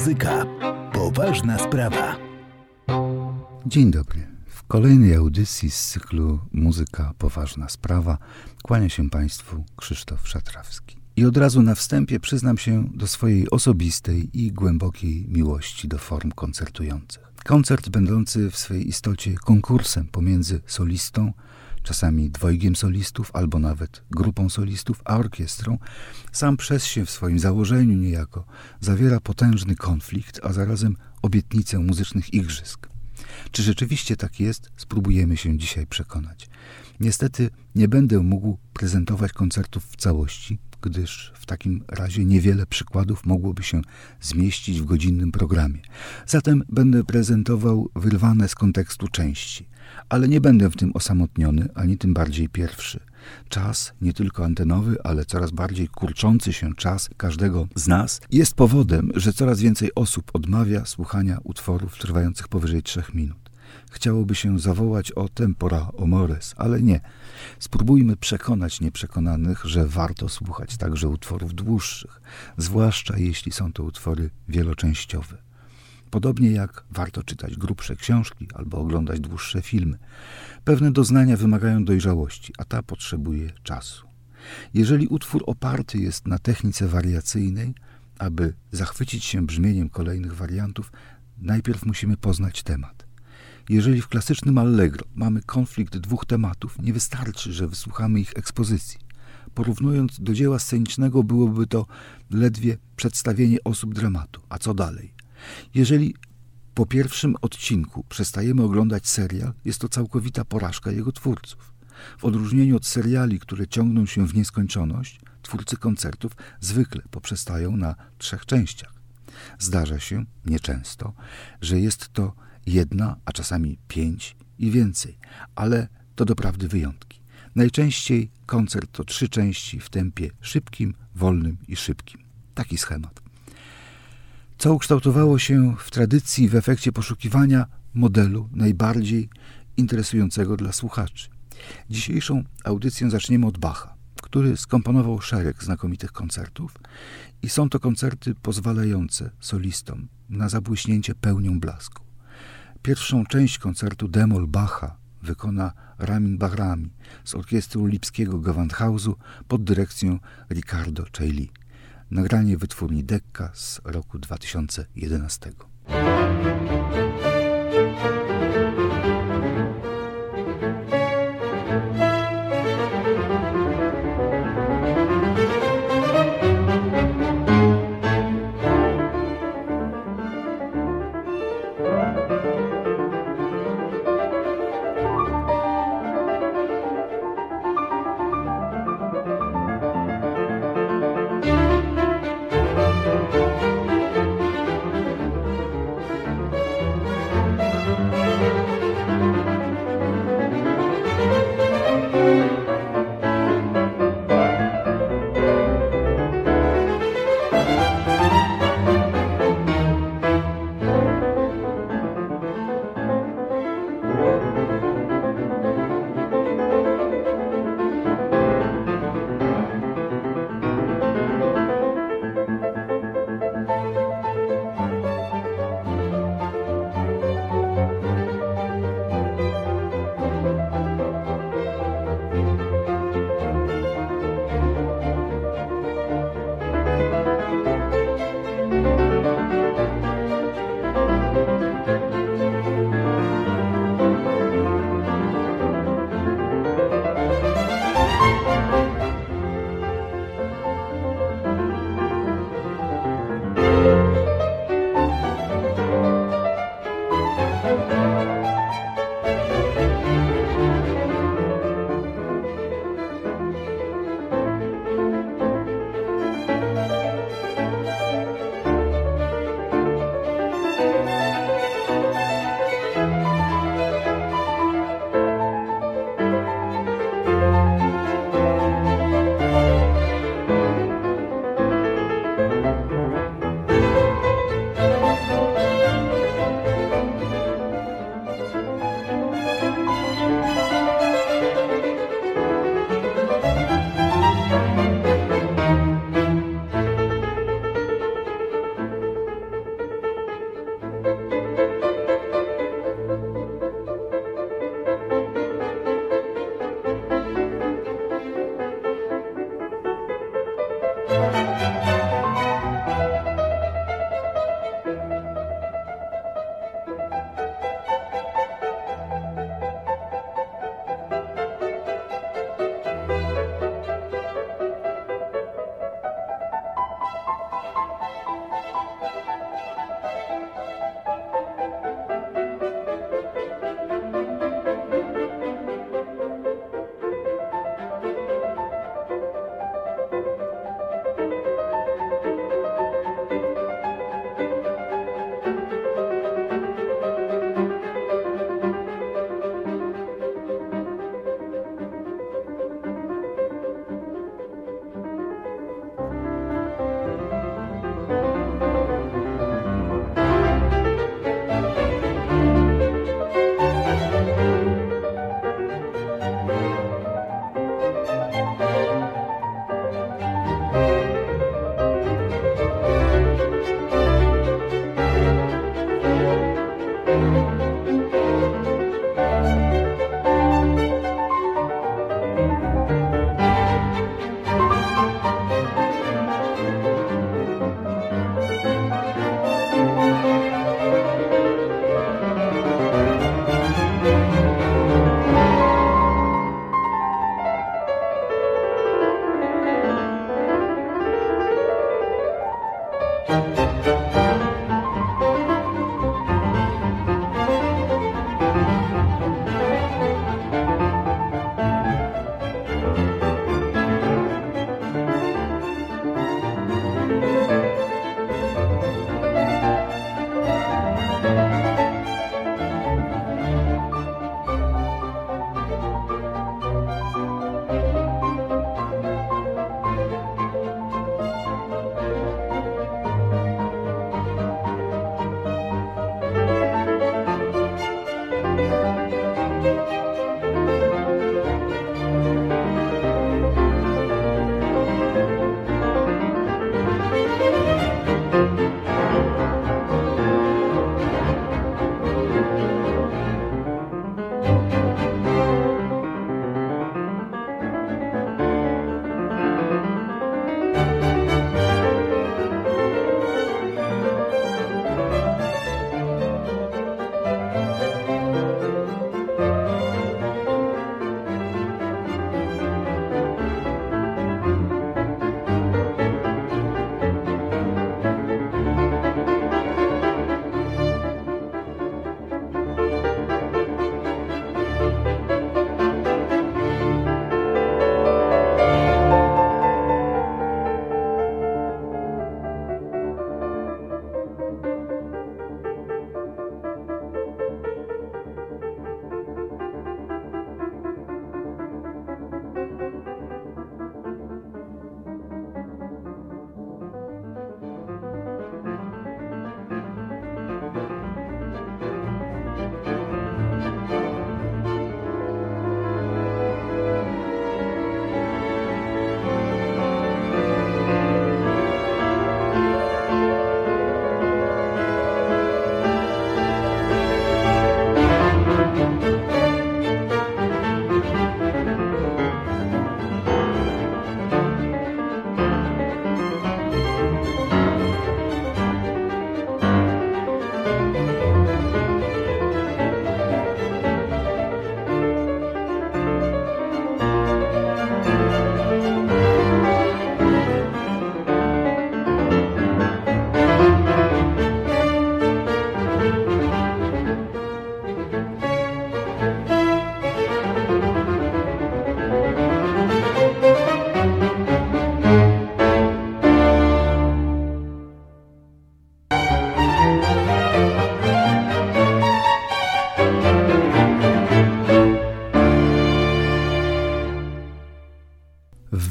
Muzyka. Poważna sprawa. Dzień dobry. W kolejnej audycji z cyklu Muzyka Poważna Sprawa kłania się Państwu Krzysztof Szatrawski. I od razu na wstępie przyznam się do swojej osobistej i głębokiej miłości do form koncertujących. Koncert będący w swej istocie konkursem pomiędzy solistą, czasami dwojgiem solistów albo nawet grupą solistów, a orkiestrą, sam przez się w swoim założeniu niejako zawiera potężny konflikt, a zarazem obietnicę muzycznych igrzysk. Czy rzeczywiście tak jest, spróbujemy się dzisiaj przekonać. Niestety nie będę mógł prezentować koncertów w całości, gdyż w takim razie niewiele przykładów mogłoby się zmieścić w godzinnym programie. Zatem będę prezentował wyrwane z kontekstu części, ale nie będę w tym osamotniony, ani tym bardziej pierwszy. Czas, nie tylko antenowy, ale coraz bardziej kurczący się czas każdego z nas, jest powodem, że coraz więcej osób odmawia słuchania utworów trwających powyżej trzech minut. Chciałoby się zawołać o tempora omores, ale nie. Spróbujmy przekonać nieprzekonanych, że warto słuchać także utworów dłuższych, zwłaszcza jeśli są to utwory wieloczęściowe. Podobnie jak warto czytać grubsze książki albo oglądać dłuższe filmy. Pewne doznania wymagają dojrzałości, a ta potrzebuje czasu. Jeżeli utwór oparty jest na technice wariacyjnej, aby zachwycić się brzmieniem kolejnych wariantów, najpierw musimy poznać temat. Jeżeli w klasycznym allegro mamy konflikt dwóch tematów, nie wystarczy, że wysłuchamy ich ekspozycji. Porównując do dzieła scenicznego, byłoby to ledwie przedstawienie osób dramatu. A co dalej? Jeżeli po pierwszym odcinku przestajemy oglądać serial, jest to całkowita porażka jego twórców. W odróżnieniu od seriali, które ciągną się w nieskończoność, twórcy koncertów zwykle poprzestają na trzech częściach. Zdarza się, nieczęsto, że jest to jedna, a czasami pięć i więcej, ale to doprawdy wyjątki. Najczęściej koncert to trzy części w tempie szybkim, wolnym i szybkim. Taki schemat. Co ukształtowało się w tradycji w efekcie poszukiwania modelu najbardziej interesującego dla słuchaczy. Dzisiejszą audycję zaczniemy od Bacha, który skomponował szereg znakomitych koncertów i są to koncerty pozwalające solistom na zabłyśnięcie pełnią blasku. Pierwszą część koncertu Demol Bacha wykona Ramin Bahrami z orkiestry lipskiego Gewandhausu pod dyrekcją Ricardo Chailly. Nagranie wytwórni Decca z roku 2011.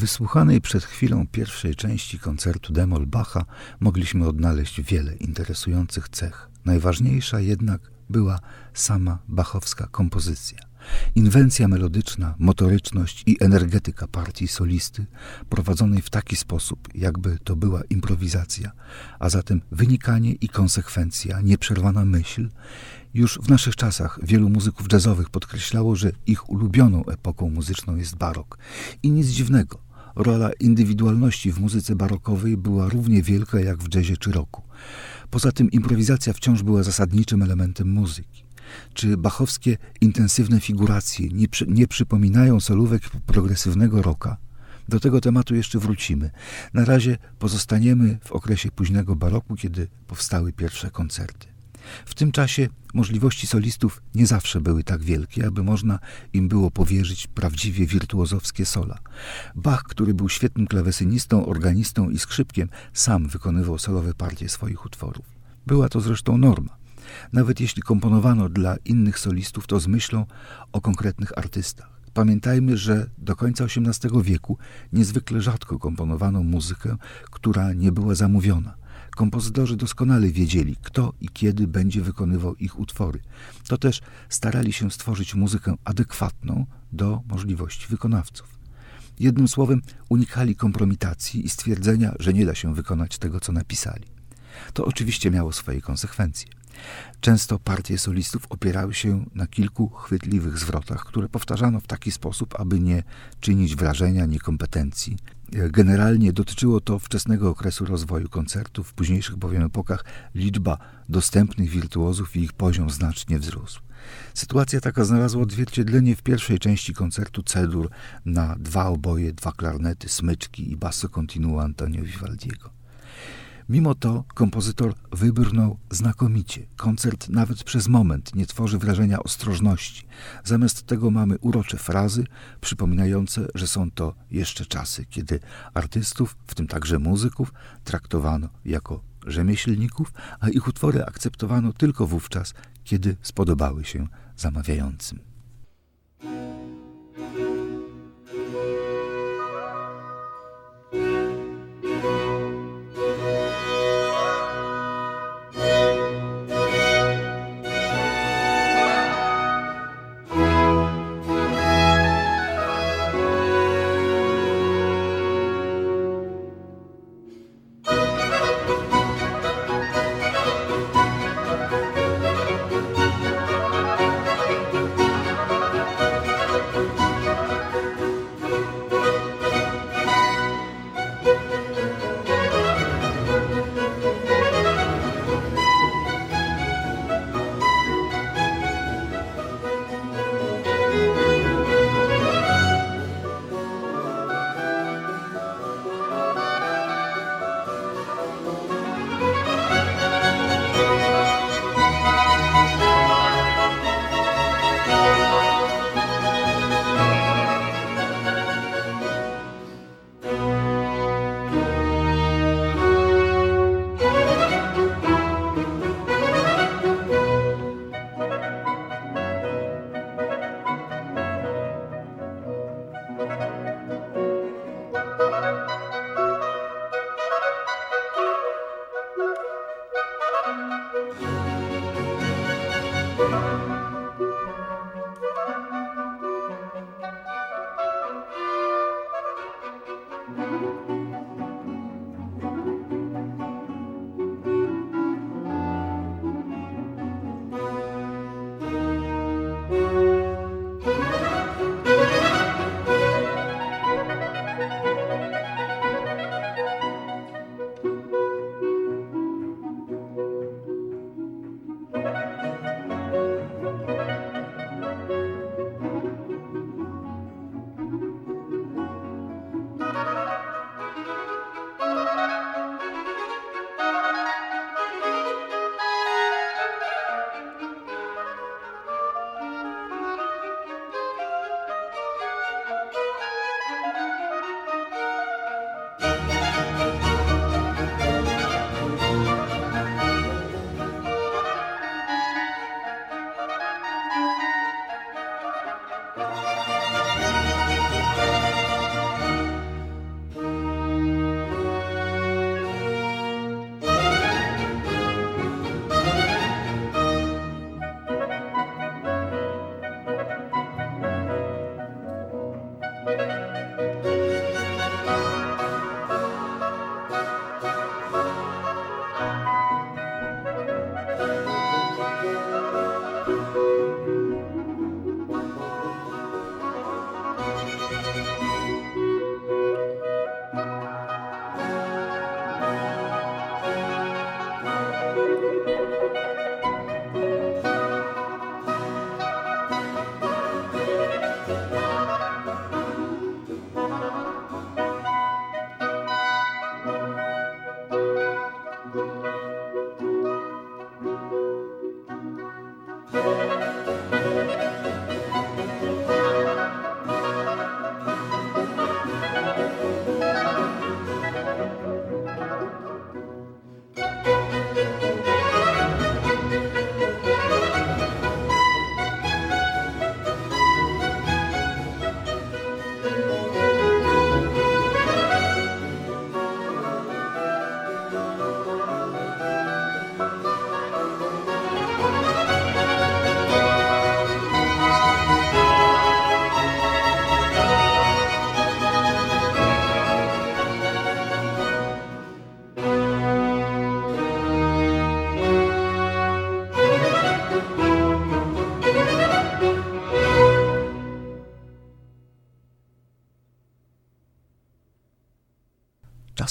wysłuchanej przed chwilą pierwszej części koncertu Demol Bacha mogliśmy odnaleźć wiele interesujących cech. Najważniejsza jednak była sama bachowska kompozycja. Inwencja melodyczna, motoryczność i energetyka partii solisty, prowadzonej w taki sposób, jakby to była improwizacja, a zatem wynikanie i konsekwencja, nieprzerwana myśl. Już w naszych czasach wielu muzyków jazzowych podkreślało, że ich ulubioną epoką muzyczną jest barok. I nic dziwnego, Rola indywidualności w muzyce barokowej była równie wielka jak w jazzie czy roku. Poza tym improwizacja wciąż była zasadniczym elementem muzyki. Czy bachowskie intensywne figuracje nie, przy, nie przypominają solówek progresywnego rocka? Do tego tematu jeszcze wrócimy. Na razie pozostaniemy w okresie późnego baroku, kiedy powstały pierwsze koncerty. W tym czasie możliwości solistów nie zawsze były tak wielkie, aby można im było powierzyć prawdziwie wirtuozowskie sola. Bach, który był świetnym klawesynistą, organistą i skrzypkiem, sam wykonywał solowe partie swoich utworów. Była to zresztą norma. Nawet jeśli komponowano dla innych solistów, to z myślą o konkretnych artystach. Pamiętajmy, że do końca XVIII wieku niezwykle rzadko komponowano muzykę, która nie była zamówiona. Kompozytorzy doskonale wiedzieli, kto i kiedy będzie wykonywał ich utwory. To też starali się stworzyć muzykę adekwatną do możliwości wykonawców. Jednym słowem, unikali kompromitacji i stwierdzenia, że nie da się wykonać tego, co napisali. To oczywiście miało swoje konsekwencje. Często partie solistów opierały się na kilku chwytliwych zwrotach, które powtarzano w taki sposób, aby nie czynić wrażenia niekompetencji. Generalnie dotyczyło to wczesnego okresu rozwoju koncertów, w późniejszych bowiem epokach liczba dostępnych wirtuozów i ich poziom znacznie wzrósł. Sytuacja taka znalazła odzwierciedlenie w pierwszej części koncertu Cedur na dwa oboje, dwa klarnety, smyczki i basso continuo Antonio Vivaldiego. Mimo to kompozytor wybrnął znakomicie. Koncert nawet przez moment nie tworzy wrażenia ostrożności. Zamiast tego mamy urocze frazy przypominające, że są to jeszcze czasy, kiedy artystów, w tym także muzyków, traktowano jako rzemieślników, a ich utwory akceptowano tylko wówczas, kiedy spodobały się zamawiającym.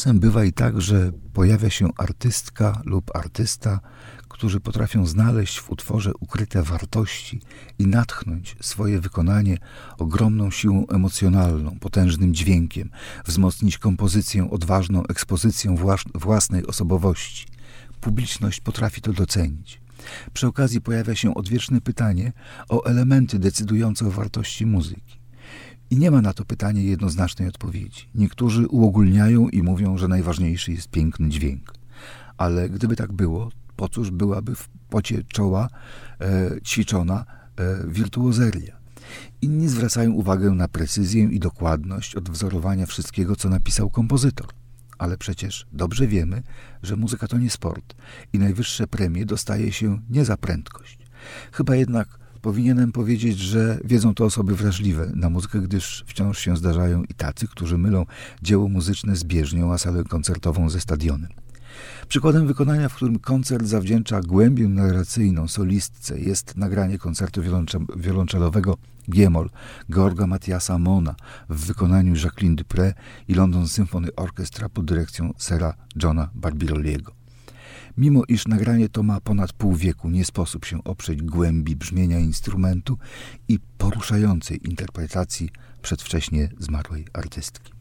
Czasem bywa i tak, że pojawia się artystka lub artysta, którzy potrafią znaleźć w utworze ukryte wartości i natchnąć swoje wykonanie ogromną siłą emocjonalną, potężnym dźwiękiem, wzmocnić kompozycję odważną ekspozycją własnej osobowości. Publiczność potrafi to docenić. Przy okazji pojawia się odwieczne pytanie o elementy decydujące o wartości muzyki. I nie ma na to pytanie jednoznacznej odpowiedzi. Niektórzy uogólniają i mówią, że najważniejszy jest piękny dźwięk. Ale gdyby tak było, po cóż byłaby w pocie czoła e, ćwiczona e, wirtuozeria. Inni zwracają uwagę na precyzję i dokładność odwzorowania wszystkiego, co napisał kompozytor. Ale przecież dobrze wiemy, że muzyka to nie sport i najwyższe premie dostaje się nie za prędkość. Chyba jednak powinienem powiedzieć, że wiedzą to osoby wrażliwe na muzykę, gdyż wciąż się zdarzają i tacy, którzy mylą dzieło muzyczne z bieżnią, a salę koncertową ze stadionem. Przykładem wykonania, w którym koncert zawdzięcza głębię narracyjną solistce jest nagranie koncertu wiolonczelowego Giemol Georga Matiasa Mona w wykonaniu Jacqueline Dupré i London Symphony Orchestra pod dyrekcją sera Johna Barbirolliego. Mimo iż nagranie to ma ponad pół wieku, nie sposób się oprzeć głębi brzmienia instrumentu i poruszającej interpretacji przedwcześnie zmarłej artystki.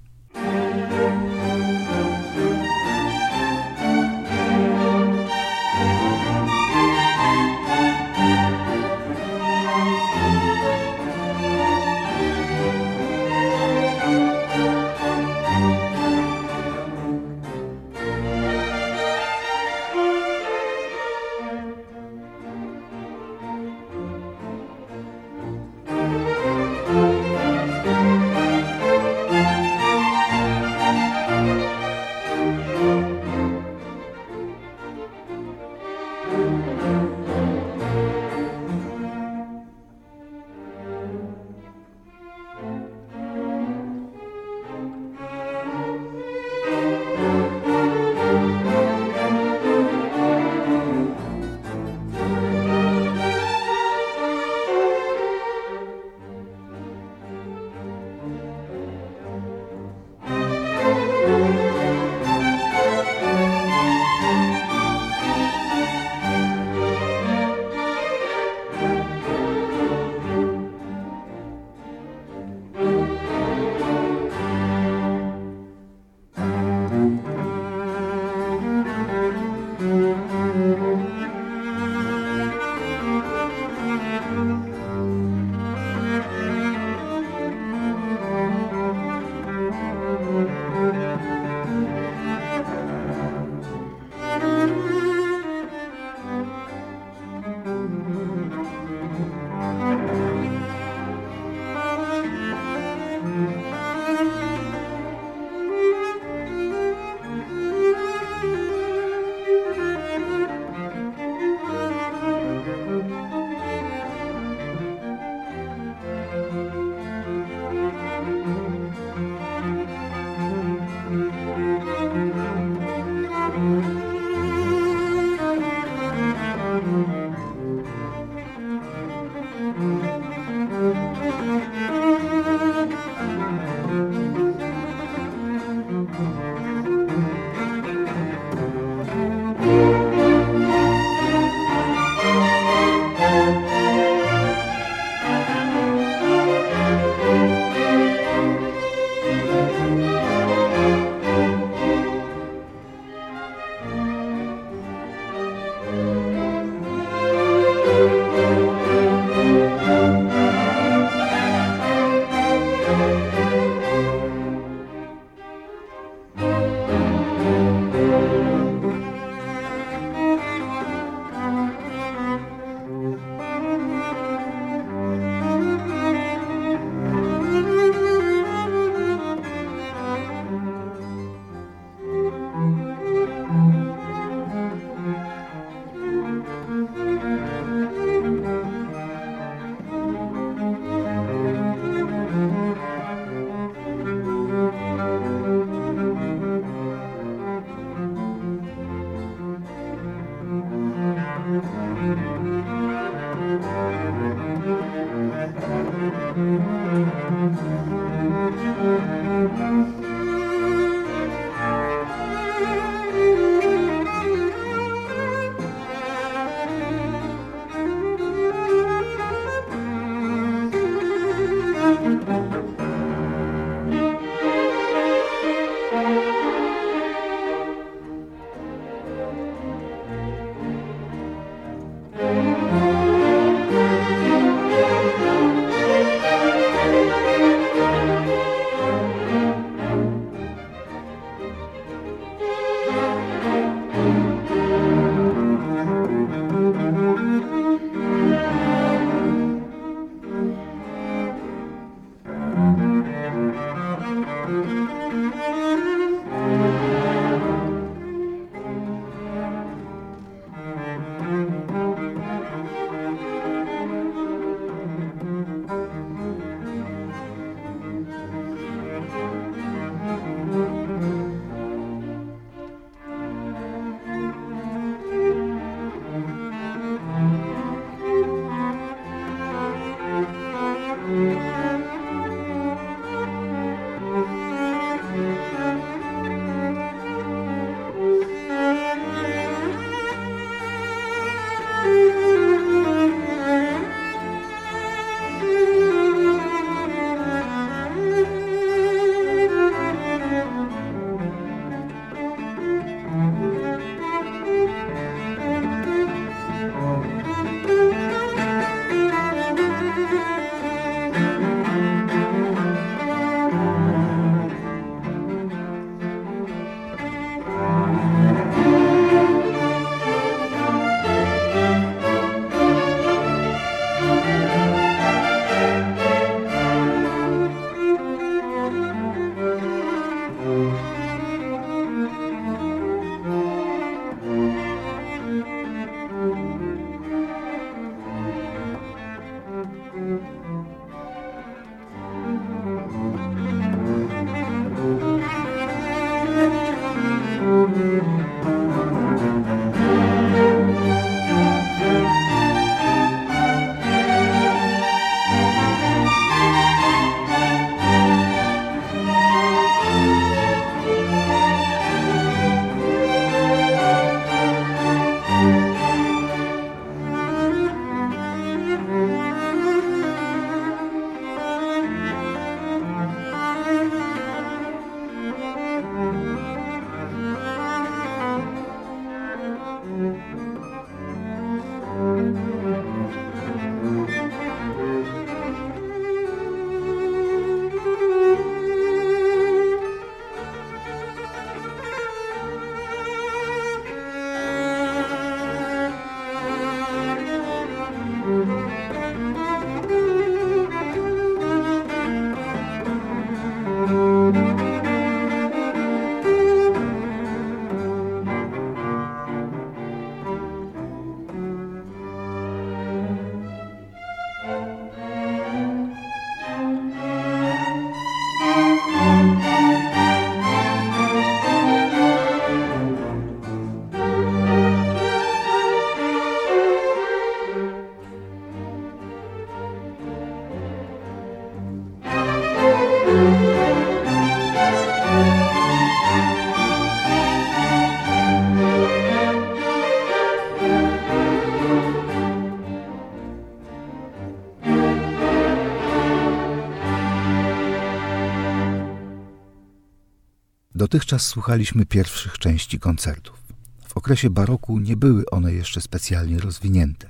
Dotychczas słuchaliśmy pierwszych części koncertów. W okresie baroku nie były one jeszcze specjalnie rozwinięte.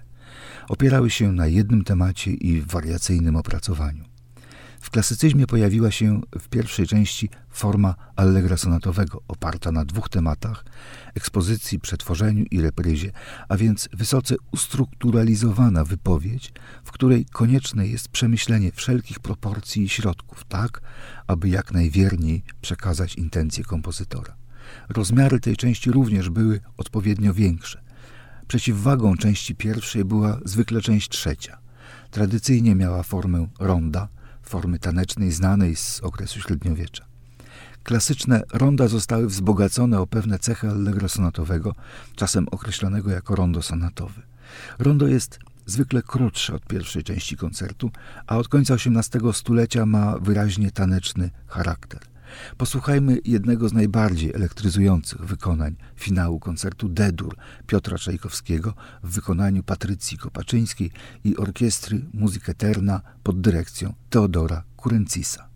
Opierały się na jednym temacie i wariacyjnym opracowaniu. W klasycyzmie pojawiła się w pierwszej części forma allegra sonatowego, oparta na dwóch tematach ekspozycji, przetworzeniu i repryzie, a więc wysoce ustrukturalizowana wypowiedź, w której konieczne jest przemyślenie wszelkich proporcji i środków, tak, aby jak najwierniej przekazać intencje kompozytora. Rozmiary tej części również były odpowiednio większe. Przeciwwagą części pierwszej była zwykle część trzecia. Tradycyjnie miała formę ronda, formy tanecznej znanej z okresu średniowiecza. Klasyczne ronda zostały wzbogacone o pewne cechy allegro sonatowego, czasem określanego jako rondo sonatowy. Rondo jest zwykle krótsze od pierwszej części koncertu, a od końca XVIII stulecia ma wyraźnie taneczny charakter. Posłuchajmy jednego z najbardziej elektryzujących wykonań finału koncertu D-dur Piotra Czajkowskiego w wykonaniu Patrycji Kopaczyńskiej i orkiestry Muzyk Eterna pod dyrekcją Teodora Kurencisa.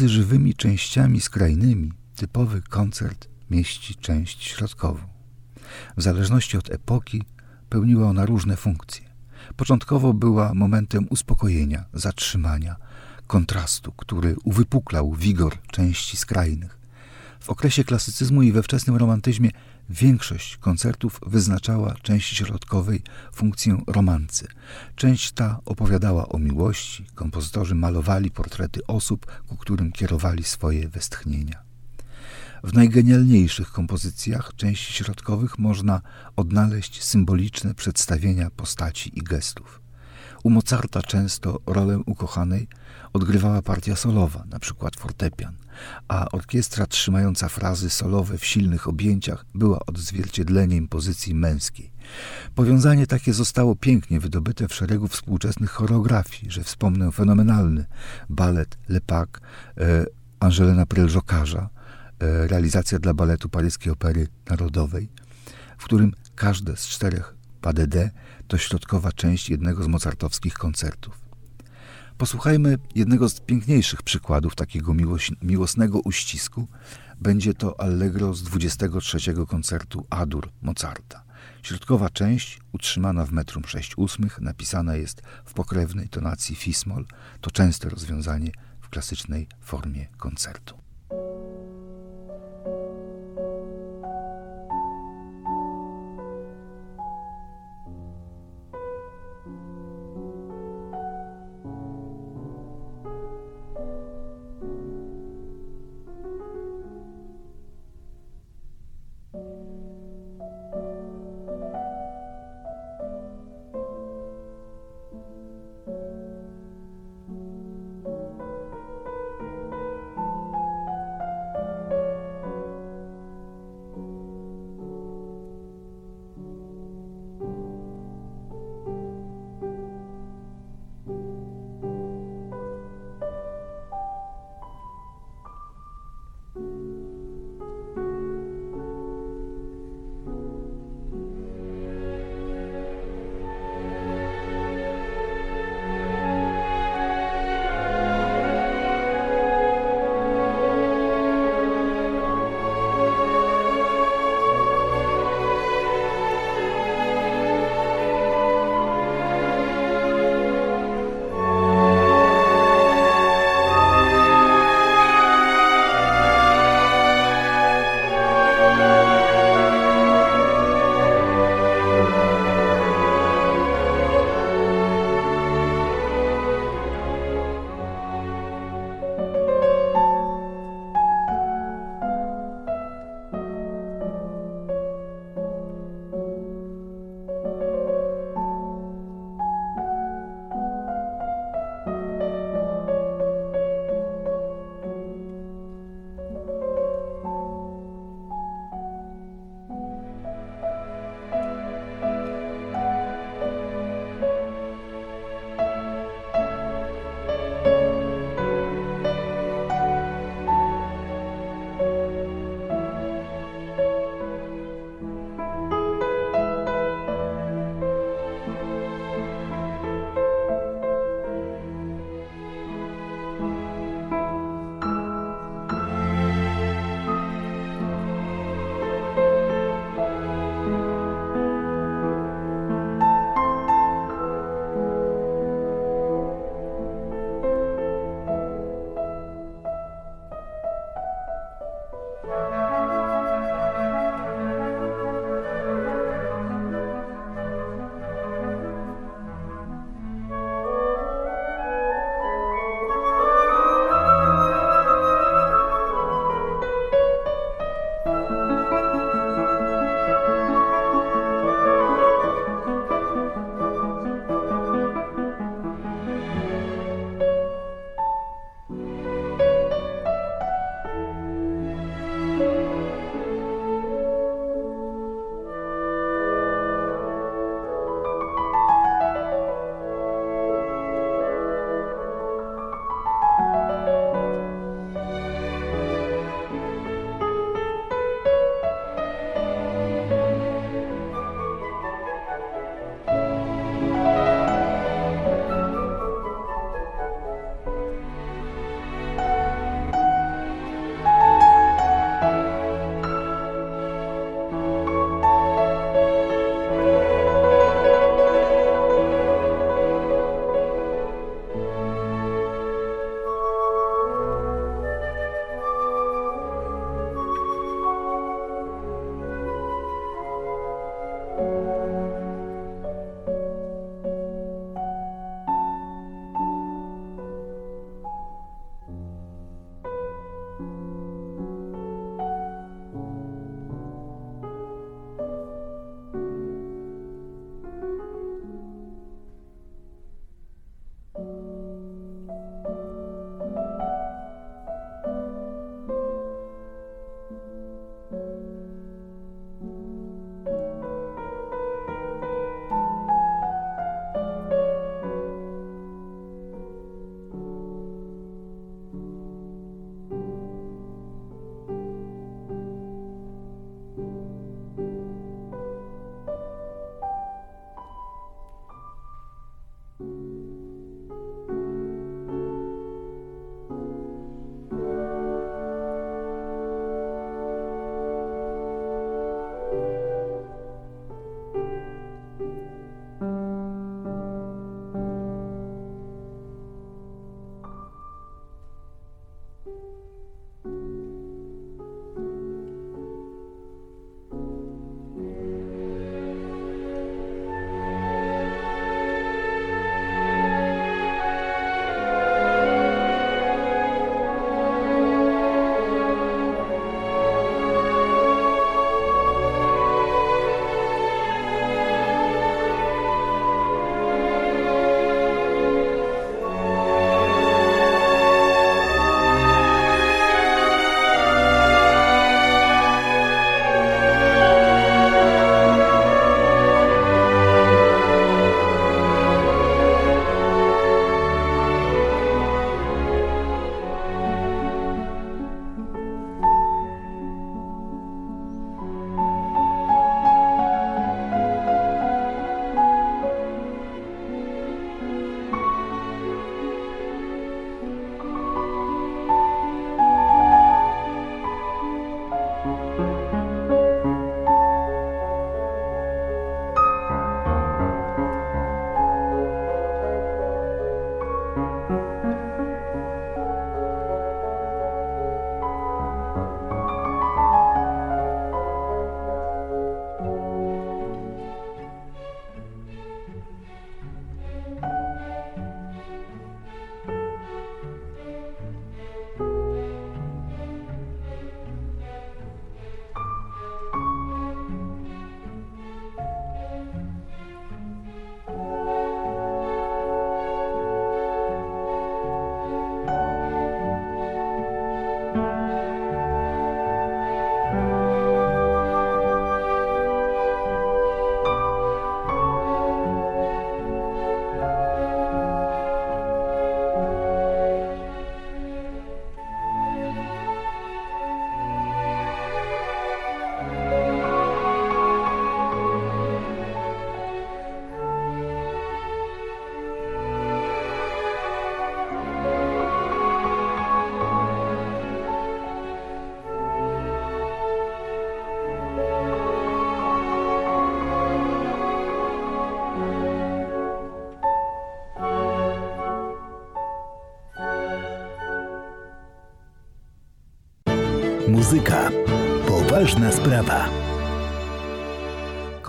Pomiędzy żywymi częściami skrajnymi typowy koncert mieści część środkową. W zależności od epoki pełniła ona różne funkcje. Początkowo była momentem uspokojenia, zatrzymania, kontrastu, który uwypuklał wigor części skrajnych. W okresie klasycyzmu i we wczesnym romantyzmie większość koncertów wyznaczała części środkowej funkcję romancy. Część ta opowiadała o miłości, kompozytorzy malowali portrety osób, ku którym kierowali swoje westchnienia. W najgenialniejszych kompozycjach części środkowych można odnaleźć symboliczne przedstawienia postaci i gestów. U Mozarta często rolę ukochanej odgrywała partia solowa, na przykład fortepian, a orkiestra trzymająca frazy solowe w silnych objęciach była odzwierciedleniem pozycji męskiej. Powiązanie takie zostało pięknie wydobyte w szeregu współczesnych choreografii, że wspomnę fenomenalny balet Lepac e, Angelena Prelżokarza, e, realizacja dla baletu Paryskiej Opery Narodowej, w którym każde z czterech pas to środkowa część jednego z mozartowskich koncertów. Posłuchajmy jednego z piękniejszych przykładów takiego miłosnego uścisku. Będzie to Allegro z 23 koncertu Adur Mozarta. Środkowa część, utrzymana w metrum 6 ósmych, napisana jest w pokrewnej tonacji fismol. To częste rozwiązanie w klasycznej formie koncertu.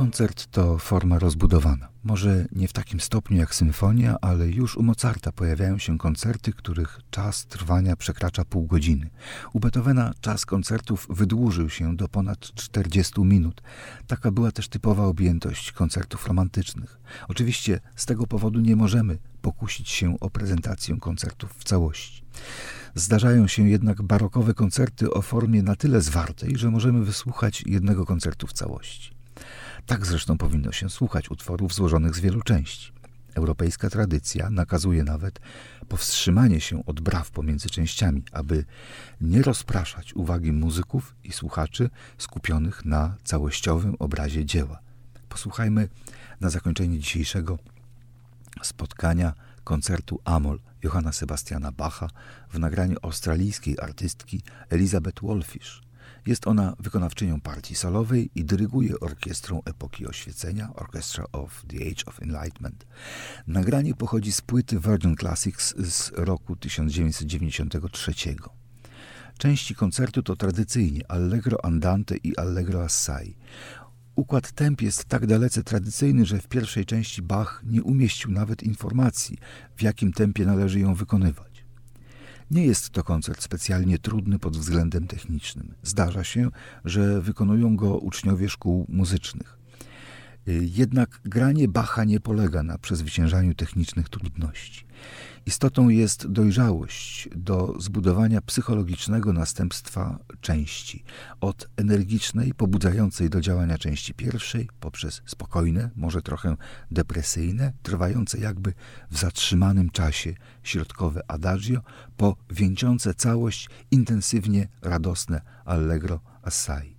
Koncert to forma rozbudowana. Może nie w takim stopniu jak symfonia, ale już u Mozarta pojawiają się koncerty, których czas trwania przekracza pół godziny. U Beethovena czas koncertów wydłużył się do ponad 40 minut. Taka była też typowa objętość koncertów romantycznych. Oczywiście z tego powodu nie możemy pokusić się o prezentację koncertów w całości. Zdarzają się jednak barokowe koncerty o formie na tyle zwartej, że możemy wysłuchać jednego koncertu w całości. Tak zresztą powinno się słuchać utworów złożonych z wielu części. Europejska tradycja nakazuje nawet powstrzymanie się od braw pomiędzy częściami, aby nie rozpraszać uwagi muzyków i słuchaczy skupionych na całościowym obrazie dzieła. Posłuchajmy na zakończenie dzisiejszego spotkania koncertu Amol Johanna Sebastiana Bacha w nagraniu australijskiej artystki Elizabeth Wolfish. Jest ona wykonawczynią partii solowej i dyryguje orkiestrą epoki oświecenia, Orchestra of the Age of Enlightenment. Nagranie pochodzi z płyty Virgin Classics z roku 1993. Części koncertu to tradycyjnie Allegro Andante i Allegro Assai. Układ temp jest tak dalece tradycyjny, że w pierwszej części Bach nie umieścił nawet informacji, w jakim tempie należy ją wykonywać. Nie jest to koncert specjalnie trudny pod względem technicznym. Zdarza się, że wykonują go uczniowie szkół muzycznych. Jednak granie Bacha nie polega na przezwyciężaniu technicznych trudności. Istotą jest dojrzałość do zbudowania psychologicznego następstwa części, od energicznej, pobudzającej do działania części pierwszej, poprzez spokojne, może trochę depresyjne, trwające jakby w zatrzymanym czasie środkowe adagio, po wieńczące całość intensywnie radosne allegro assai.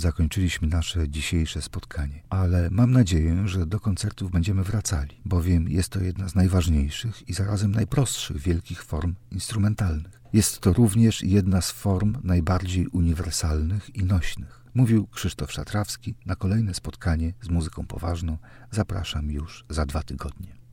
Zakończyliśmy nasze dzisiejsze spotkanie, ale mam nadzieję, że do koncertów będziemy wracali, bowiem jest to jedna z najważniejszych i zarazem najprostszych wielkich form instrumentalnych. Jest to również jedna z form najbardziej uniwersalnych i nośnych. Mówił Krzysztof Szatrawski. Na kolejne spotkanie z muzyką poważną zapraszam już za dwa tygodnie.